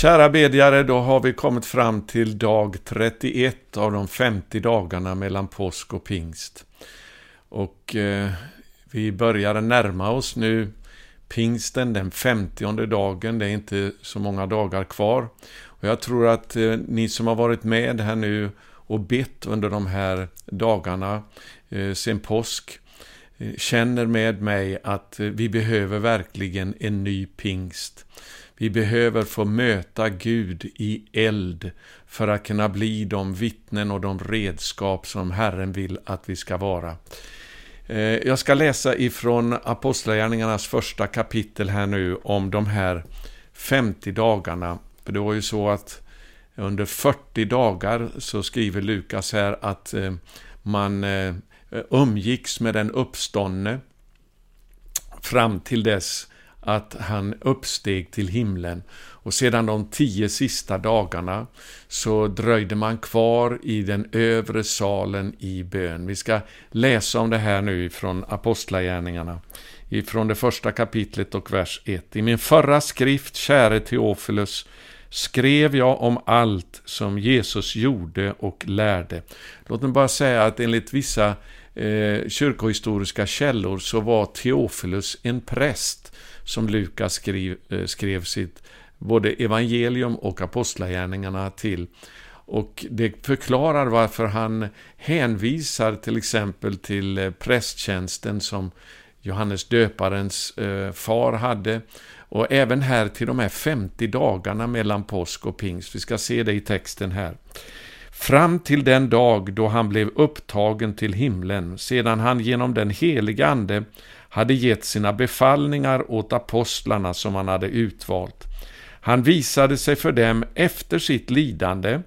Kära bedjare, då har vi kommit fram till dag 31 av de 50 dagarna mellan påsk och pingst. Och eh, vi börjar närma oss nu pingsten, den 50 dagen. Det är inte så många dagar kvar. Och jag tror att eh, ni som har varit med här nu och bett under de här dagarna eh, sen påsk eh, känner med mig att eh, vi behöver verkligen en ny pingst. Vi behöver få möta Gud i eld för att kunna bli de vittnen och de redskap som Herren vill att vi ska vara. Eh, jag ska läsa ifrån Apostlagärningarnas första kapitel här nu om de här 50 dagarna. För det var ju så att under 40 dagar så skriver Lukas här att eh, man eh, umgicks med den uppståndne fram till dess att han uppsteg till himlen. Och sedan de tio sista dagarna så dröjde man kvar i den övre salen i bön. Vi ska läsa om det här nu från Apostlagärningarna, ifrån det första kapitlet och vers 1. I min förra skrift, käre Teofilus, skrev jag om allt som Jesus gjorde och lärde. Låt mig bara säga att enligt vissa eh, kyrkohistoriska källor så var Teofilus en präst som Lukas skrev, eh, skrev sitt både evangelium och apostlagärningarna till. Och det förklarar varför han hänvisar till exempel till eh, prästtjänsten som Johannes döparens eh, far hade. Och även här till de här 50 dagarna mellan påsk och pingst. Vi ska se det i texten här. Fram till den dag då han blev upptagen till himlen, sedan han genom den helige Ande hade gett sina befallningar åt apostlarna som han hade utvalt. Han visade sig för dem efter sitt lidande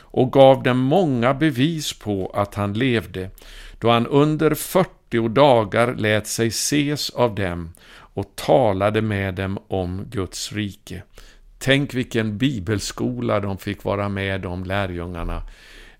och gav dem många bevis på att han levde, då han under 40 dagar lät sig ses av dem och talade med dem om Guds rike. Tänk vilken bibelskola de fick vara med om, lärjungarna.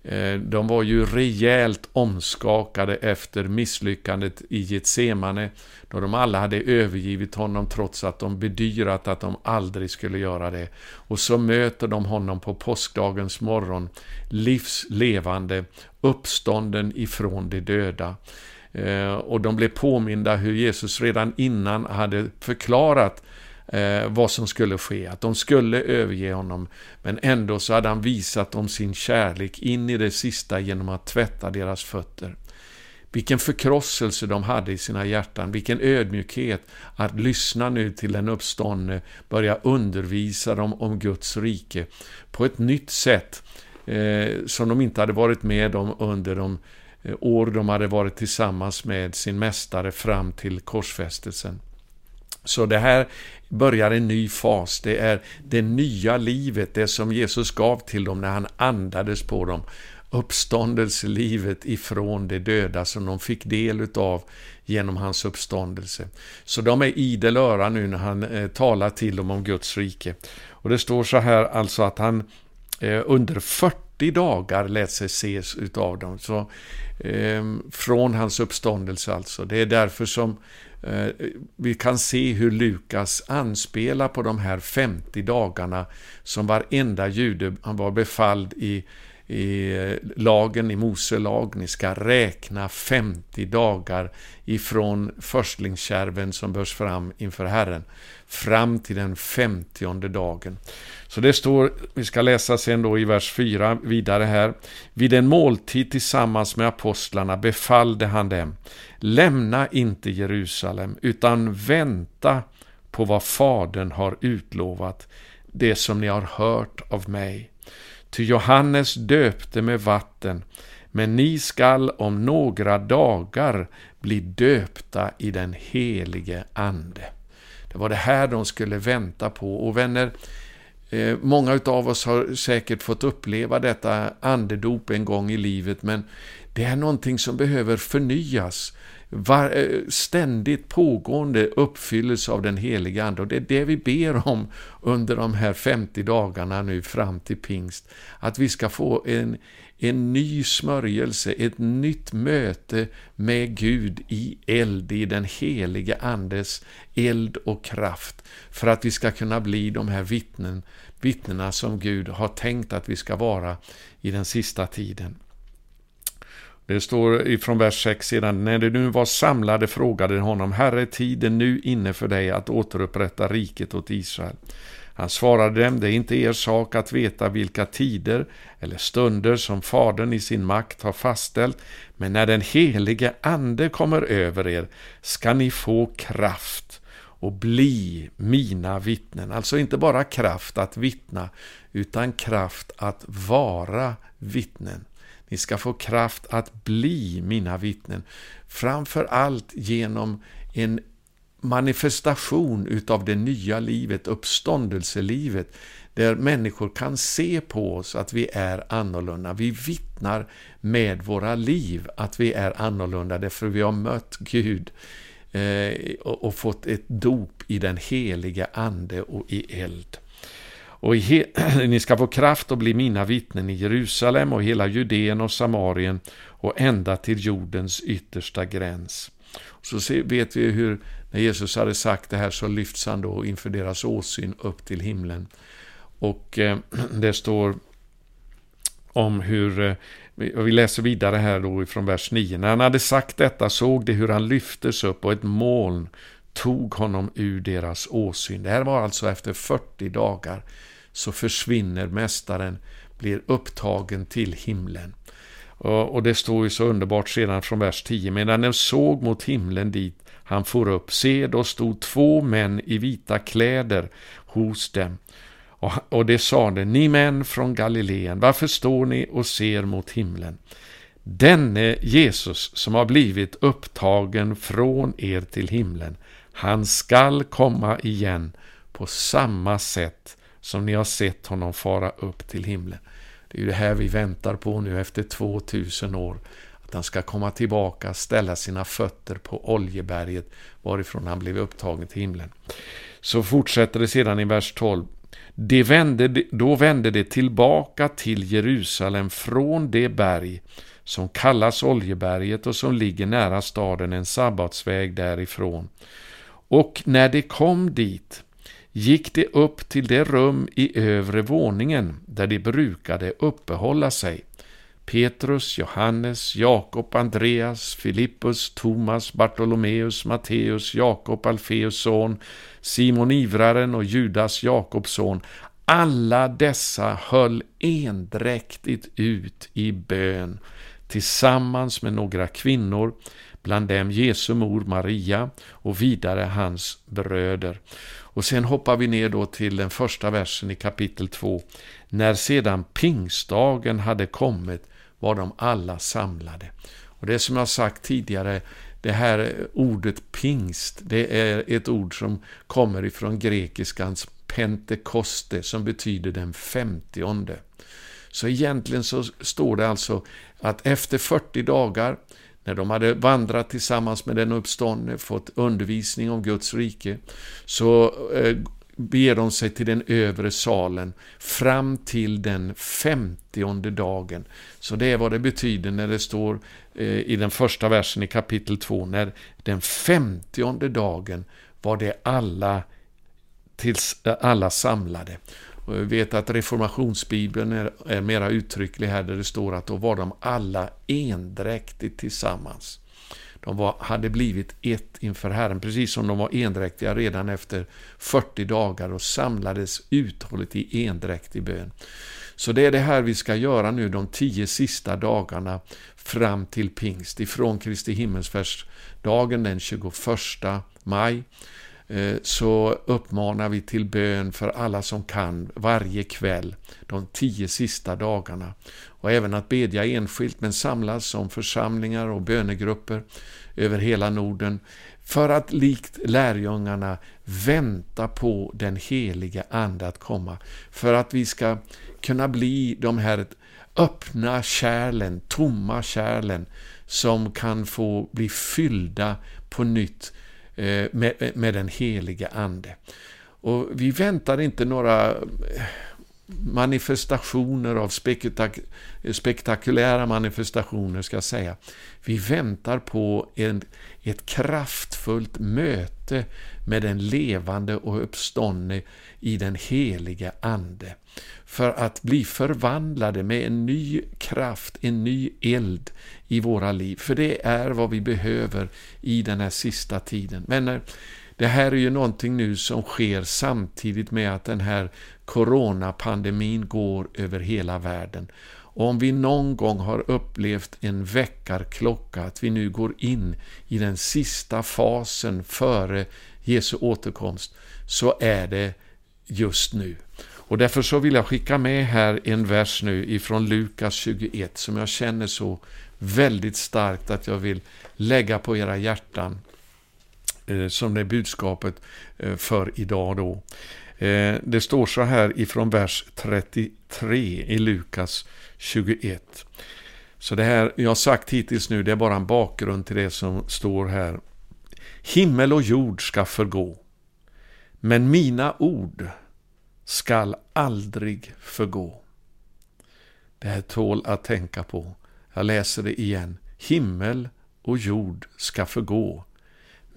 Eh, de var ju rejält omskakade efter misslyckandet i Getsemane, då de alla hade övergivit honom trots att de bedyrat att de aldrig skulle göra det. Och så möter de honom på påskdagens morgon, livslevande, uppstånden ifrån de döda. Eh, och de blev påminda hur Jesus redan innan hade förklarat eh, vad som skulle ske, att de skulle överge honom. Men ändå så hade han visat dem sin kärlek in i det sista genom att tvätta deras fötter. Vilken förkrosselse de hade i sina hjärtan, vilken ödmjukhet att lyssna nu till den uppståndne, börja undervisa dem om Guds rike på ett nytt sätt eh, som de inte hade varit med om under de eh, år de hade varit tillsammans med sin mästare fram till korsfästelsen. Så det här börjar en ny fas. Det är det nya livet, det som Jesus gav till dem när han andades på dem. Uppståndelselivet ifrån de döda som de fick del utav genom hans uppståndelse. Så de är idel öra nu när han eh, talar till dem om Guds rike. Och det står så här alltså att han eh, under 40 dagar lät sig ses utav dem. Så, eh, från hans uppståndelse alltså. Det är därför som Eh, Eh, vi kan se hur Lukas anspelar på de här 50 dagarna som varenda jude han var befalld i, i lagen, i Mose lag. Ni ska räkna 50 dagar ifrån förstlingskärven som börs fram inför Herren, fram till den femtionde dagen. Så det står, vi ska läsa sen då i vers 4 vidare här. Vid en måltid tillsammans med apostlarna befallde han dem, lämna inte Jerusalem, utan vänta på vad Fadern har utlovat, det som ni har hört av mig. Ty Johannes döpte med vatten, men ni skall om några dagar bli döpta i den helige Ande. Det var det här de skulle vänta på. Och vänner, eh, många av oss har säkert fått uppleva detta andedop en gång i livet, men det är någonting som behöver förnyas var, eh, ständigt pågående uppfyllelse av den heliga Ande. Och det är det vi ber om under de här 50 dagarna nu fram till pingst. Att vi ska få en, en ny smörjelse, ett nytt möte med Gud i eld, i den helige Andes eld och kraft, för att vi ska kunna bli de här vittnen, vittnena som Gud har tänkt att vi ska vara i den sista tiden. Det står ifrån vers 6 sedan, när de nu var samlade frågade de honom, Herre, tiden nu inne för dig att återupprätta riket åt Israel. Han svarade dem, det är inte er sak att veta vilka tider eller stunder som Fadern i sin makt har fastställt, men när den helige Ande kommer över er ska ni få kraft och bli mina vittnen. Alltså inte bara kraft att vittna, utan kraft att vara vittnen. Ni ska få kraft att bli mina vittnen. Framför allt genom en manifestation utav det nya livet, uppståndelselivet, där människor kan se på oss att vi är annorlunda. Vi vittnar med våra liv att vi är annorlunda därför vi har mött Gud Eh, och, och, fått ett dop i den heliga Ande och i eld. Och ni ska få kraft att bli mina vittnen i Jerusalem och hela Judeen och Samarien och ända till jordens yttersta gräns. Så vet vi hur, när Jesus hade sagt det här så lyfts han då inför deras åsyn upp till himlen. Och eh, det står om hur, eh, vi läser vidare här då ifrån vers 9. När han hade sagt detta såg de hur han lyftes upp och ett moln tog honom ur deras åsyn. Det här var alltså efter 40 dagar så försvinner mästaren, blir upptagen till himlen. Och det står ju så underbart sedan från vers 10. Medan den såg mot himlen dit han for upp, se då stod två män i vita kläder hos dem. Och, och det sade, ni män från Galileen, varför står ni och ser mot himlen? Denne Jesus som har blivit upptagen från er till himlen, han skall komma igen på samma sätt som ni har sett honom fara upp till himlen. Det är ju det här vi väntar på nu efter 2000 år. Att han ska komma tillbaka, ställa sina fötter på Oljeberget varifrån han blev upptagen till himlen. Så fortsätter det sedan i vers 12. De vände, då vände det tillbaka till Jerusalem från det berg som kallas Oljeberget och som ligger nära staden en sabbatsväg därifrån. Och när de kom dit gick de upp till det rum i övre våningen där de brukade uppehålla sig. Petrus, Johannes, Jakob, Andreas, Filippus, Thomas, Bartolomeus, Matteus, Jakob, Alfeus son, Simon Ivraren och Judas, Jakobs son. Alla dessa höll endräktigt ut i bön tillsammans med några kvinnor, bland dem Jesu mor Maria och vidare hans bröder. Och sen hoppar vi ner då till den första versen i kapitel 2. När sedan pingstdagen hade kommit var de alla samlade. Och det som jag sagt tidigare, det här ordet pingst, det är ett ord som kommer ifrån grekiskans pentekoste, som betyder den femtionde. Så egentligen så står det alltså att efter 40 dagar när de hade vandrat tillsammans med den uppståndne, fått undervisning om Guds rike, så eh, beger de sig till den övre salen fram till den femtionde dagen. Så det är vad det betyder när det står eh, i den första versen i kapitel 2, när den femtionde dagen var det alla, tills, eh, alla samlade. Och vi vet att reformationsbibeln är, är mera uttrycklig här, där det står att då var de alla endräktigt tillsammans. De var, hade blivit ett inför Herren, precis som de var endräktiga redan efter 40 dagar och samlades uthålligt i endräktig bön. Så det är det här vi ska göra nu de tio sista dagarna fram till pingst, ifrån Kristi himmelsfärdsdagen den 21 maj Eh, så uppmanar vi till bön för alla som kan varje kväll de tio sista dagarna. Och även att bedja enskilt men samlas som församlingar och bönegrupper över hela Norden för att likt lärjungarna vänta på den heliga Ande att komma. För att vi ska kunna bli de här öppna kärlen, tomma kärlen, som kan få bli fyllda på nytt Eh, med, med den heliga Ande. Och vi väntar inte några manifestationer av spektak spektakulära manifestationer, ska jag säga. Vi väntar på en, ett kraftfullt möte med den levande och uppståndne i den heliga Ande. För att bli förvandlade med en ny kraft, en ny eld i våra liv. För det är vad vi behöver i den här sista tiden. Men det här är ju någonting nu som sker samtidigt med att den här coronapandemin går över hela världen. Och om vi någon gång har upplevt en väckarklocka, att vi nu går in i den sista fasen före Jesu återkomst, så är det just nu. Och därför så vill jag skicka med här en vers nu ifrån Lukas 21 som jag känner så väldigt starkt att jag vill lägga på era hjärtan eh, som det är budskapet eh, för idag då. Eh, det står så här ifrån vers 33 i Lukas 21. Så det här jag har sagt hittills nu, det är bara en bakgrund till det som står här. Himmel och jord ska förgå, men mina ord skall aldrig förgå. Det här tål att tänka på. Jag läser det igen. Himmel och jord ska förgå,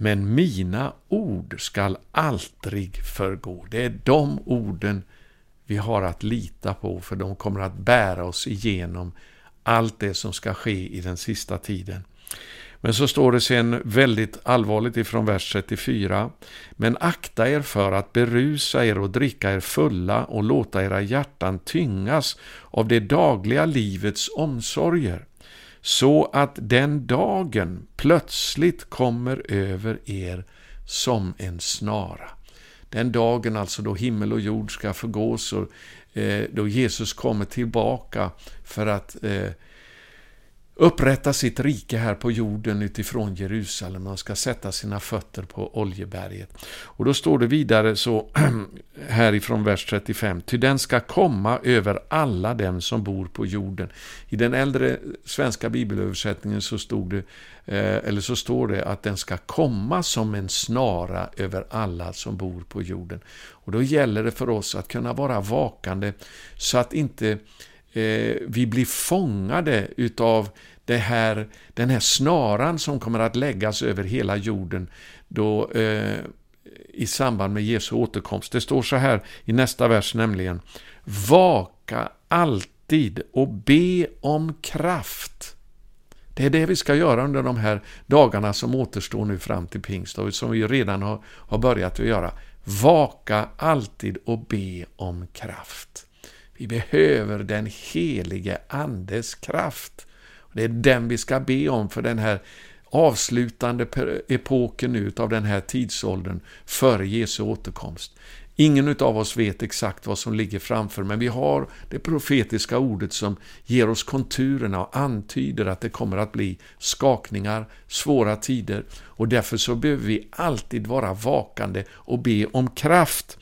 men mina ord skall aldrig förgå. Det är de orden vi har att lita på, för de kommer att bära oss igenom allt det som ska ske i den sista tiden. Men så står det sen väldigt allvarligt ifrån vers 34. Men akta er för att berusa er och dricka er fulla och låta era hjärtan tyngas av det dagliga livets omsorger, så att den dagen plötsligt kommer över er som en snara. Den dagen alltså då himmel och jord ska förgås och eh, då Jesus kommer tillbaka för att eh, upprätta sitt rike här på jorden utifrån Jerusalem. Han ska sätta sina fötter på Oljeberget. Och då står det vidare så härifrån vers 35. Ty den ska komma över alla dem som bor på jorden. I den äldre svenska bibelöversättningen så stod det eh, eller så står det att den ska komma som en snara över alla som bor på jorden. Och då gäller det för oss att kunna vara vakande så att inte eh, vi blir fångade utav det här, den här snaran som kommer att läggas över hela jorden då, eh, i samband med Jesu återkomst. Det står så här i nästa vers nämligen. Vaka alltid och be om kraft. Det är det vi ska göra under de här dagarna som återstår nu fram till pingst och som vi redan har, har börjat att göra. Vaka alltid och be om kraft. Vi behöver den helige Andes kraft. Det är den vi ska be om för den här avslutande epoken nu av den här tidsåldern före Jesu återkomst. Ingen av oss vet exakt vad som ligger framför, men vi har det profetiska ordet som ger oss konturerna och antyder att det kommer att bli skakningar, svåra tider och därför så behöver vi alltid vara vakande och be om kraft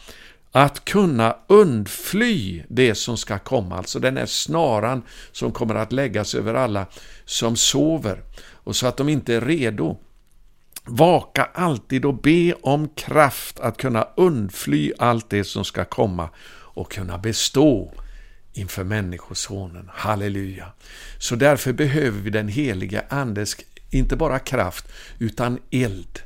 att kunna undfly det som ska komma, alltså den här snaran som kommer att läggas över alla som sover, och så att de inte är redo. Vaka alltid och be om kraft att kunna undfly allt det som ska komma och kunna bestå inför Människosonen. Halleluja! Så därför behöver vi den heliga Andes, inte bara kraft, utan eld.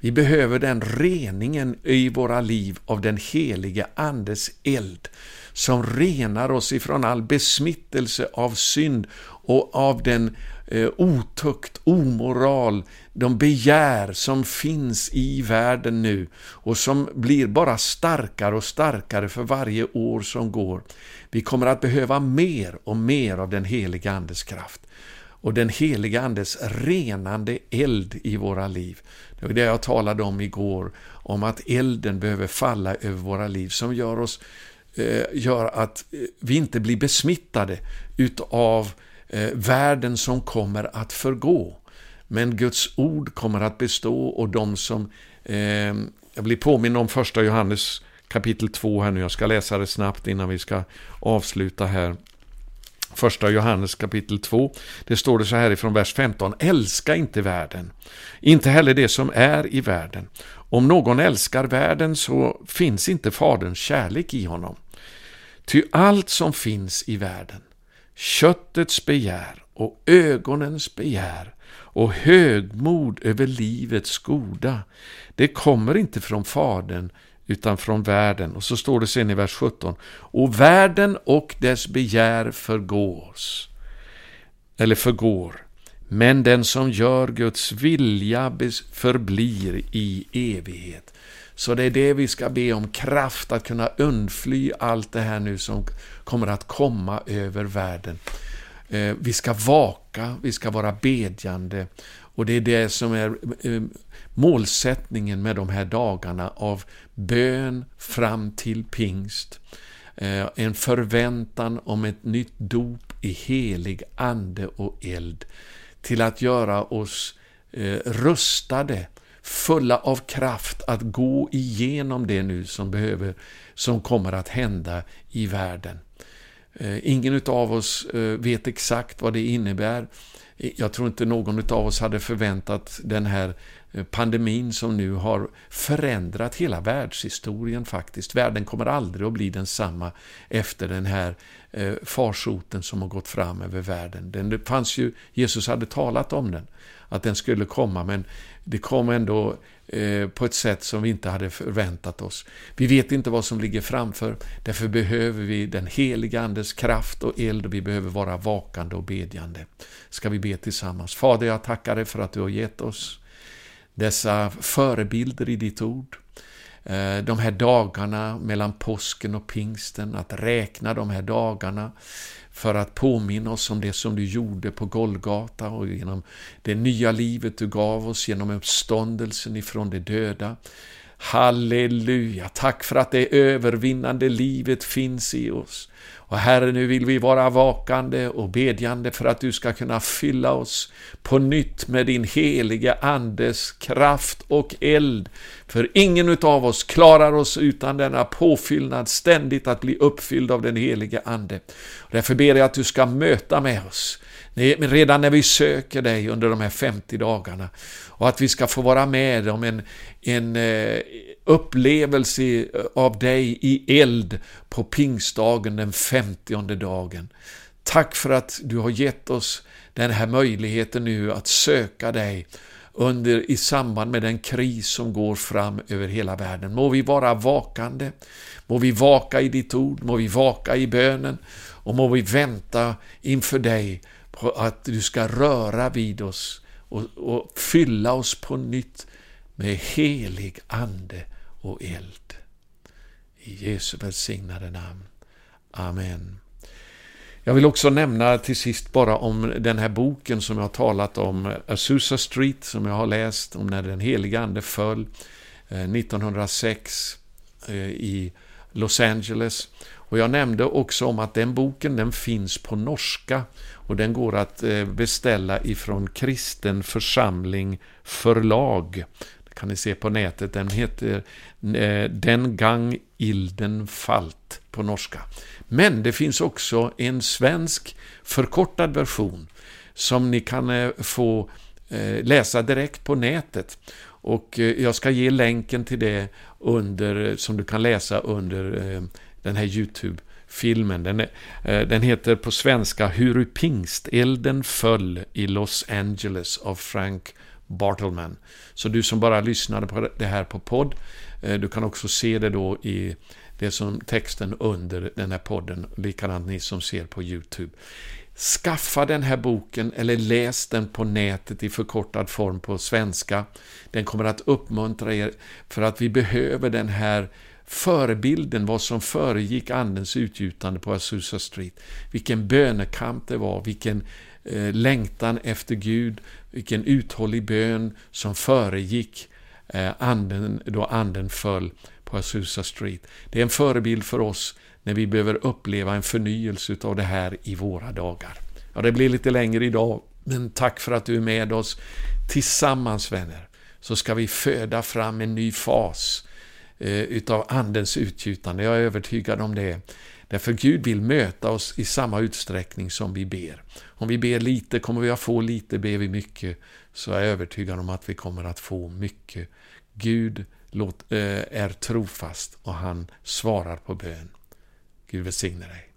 Vi behöver den reningen i våra liv av den heliga Andes eld som renar oss ifrån all besmittelse av synd och av den eh, otukt, omoral, de begär som finns i världen nu och som blir bara starkare och starkare för varje år som går. Vi kommer att behöva mer och mer av den heliga Andes kraft och den heliga Andes renande eld i våra liv. Det var det jag talade om igår, om att elden behöver falla över våra liv som gör, oss, eh, gör att eh, vi inte blir besmittade utav eh, världen som kommer att förgå. Men Guds ord kommer att bestå och de som... Eh, jag blir påminn om första Johannes kapitel 2 här nu, jag ska läsa det snabbt innan vi ska avsluta här. Första Johannes kapitel 2. Det står det så här ifrån vers 15. Älska inte världen, inte heller det som är i världen. Om någon älskar världen så finns inte Faderns kärlek i honom. Ty allt som finns i världen, köttets begär och ögonens begär och högmod över livets goda, det kommer inte från Fadern utan från världen. Och så står det sen i vers 17. Och världen och dess begär förgås. Eller förgår. Men den som gör Guds vilja förblir i evighet. Så det är det vi ska be om kraft att kunna undfly allt det här nu som kommer att komma över världen. Eh, vi ska vaka, vi ska vara bedjande och det är det som är eh, målsättningen med de här dagarna av bön fram till pingst. Eh, en förväntan om ett nytt dop i helig ande och eld. Till att göra oss eh, rustade, fulla av kraft att gå igenom det nu som behöver, som kommer att hända i världen. Eh, ingen av oss vet exakt vad det innebär. Jag tror inte någon av oss hade förväntat den här Eh, pandemin som nu har förändrat hela världshistorien faktiskt. Världen kommer aldrig att bli densamma efter den här eh, farsoten som har gått fram över världen. Den, det fanns ju, Jesus hade talat om den, att den skulle komma, men det kom ändå Eh, på ett sätt som vi inte hade förväntat oss. Vi vet inte vad som ligger framför, därför behöver vi den heliga Andes kraft och eld och vi behöver vara vakande och bedjande. Ska vi be tillsammans? Fader, jag tackar dig för att du har gett oss dessa förebilder i ditt ord. Eh, de här dagarna mellan påsken och pingsten, att räkna de här dagarna för att påminna oss om det som du gjorde på Golgata och genom det nya livet du gav oss genom uppståndelsen ifrån de döda. Halleluja! Tack för att det övervinnande livet finns i oss. Och Herre, nu vill vi vara vakande och bedjande för att du ska kunna fylla oss på nytt med din heliga Andes kraft och eld. För ingen utav oss klarar oss utan denna påfyllnad, ständigt att bli uppfylld av den heliga Ande. Därför ber jag att du ska möta med oss redan när vi söker dig under de här 50 dagarna. Och att vi ska få vara med om en, en eh, upplevelse av dig i eld på pingstdagen, den 50 dagen. Tack för att du har gett oss den här möjligheten nu att söka dig under, i samband med den kris som går fram över hela världen. Må vi vara vakande, må vi vaka i ditt ord, må vi vaka i bönen och må vi vänta inför dig att du ska röra vid oss och, och fylla oss på nytt med helig ande och eld. I Jesu välsignade namn. Amen. Jag vill också nämna till sist bara om den här boken som jag har talat om, Azusa Street, som jag har läst om när den heliga Ande föll eh, 1906 eh, i Los Angeles. Och Jag nämnde också om att den boken den finns på norska och den går att eh, beställa ifrån Kristen församling förlag. Det kan ni se på nätet. Den heter eh, Den gang ilden falt på norska. Men det finns också en svensk förkortad version som ni kan eh, få läsa direkt på nätet. Och jag ska ge länken till det under, som du kan läsa under den här YouTube-filmen. Den, eh, den heter på svenska Hur pingstelden föll i Los Angeles av Frank Bartleman. Så du som bara lyssnade på det här på podd, eh, du kan också se det då i det som texten under den här podden, likadant ni som ser på YouTube. Skaffa den här boken eller läs den på nätet i förkortad form på svenska. Den kommer att uppmuntra er för att vi behöver den här förebilden, vad som föregick Andens utgjutande på Azusa Street. Vilken bönekamp det var, vilken eh, längtan efter Gud, vilken uthållig bön som föregick eh, anden, då Anden föll på Azusa Street. Det är en förebild för oss när vi behöver uppleva en förnyelse av det här i våra dagar. Ja, det blir lite längre idag, men tack för att du är med oss. Tillsammans, vänner, så ska vi föda fram en ny fas Eh, utav Andens utgjutande. Jag är övertygad om det. Därför Gud vill möta oss i samma utsträckning som vi ber. Om vi ber lite kommer vi att få lite, ber vi mycket så är jag övertygad om att vi kommer att få mycket. Gud eh, är trofast och han svarar på bön. Gud välsigne dig.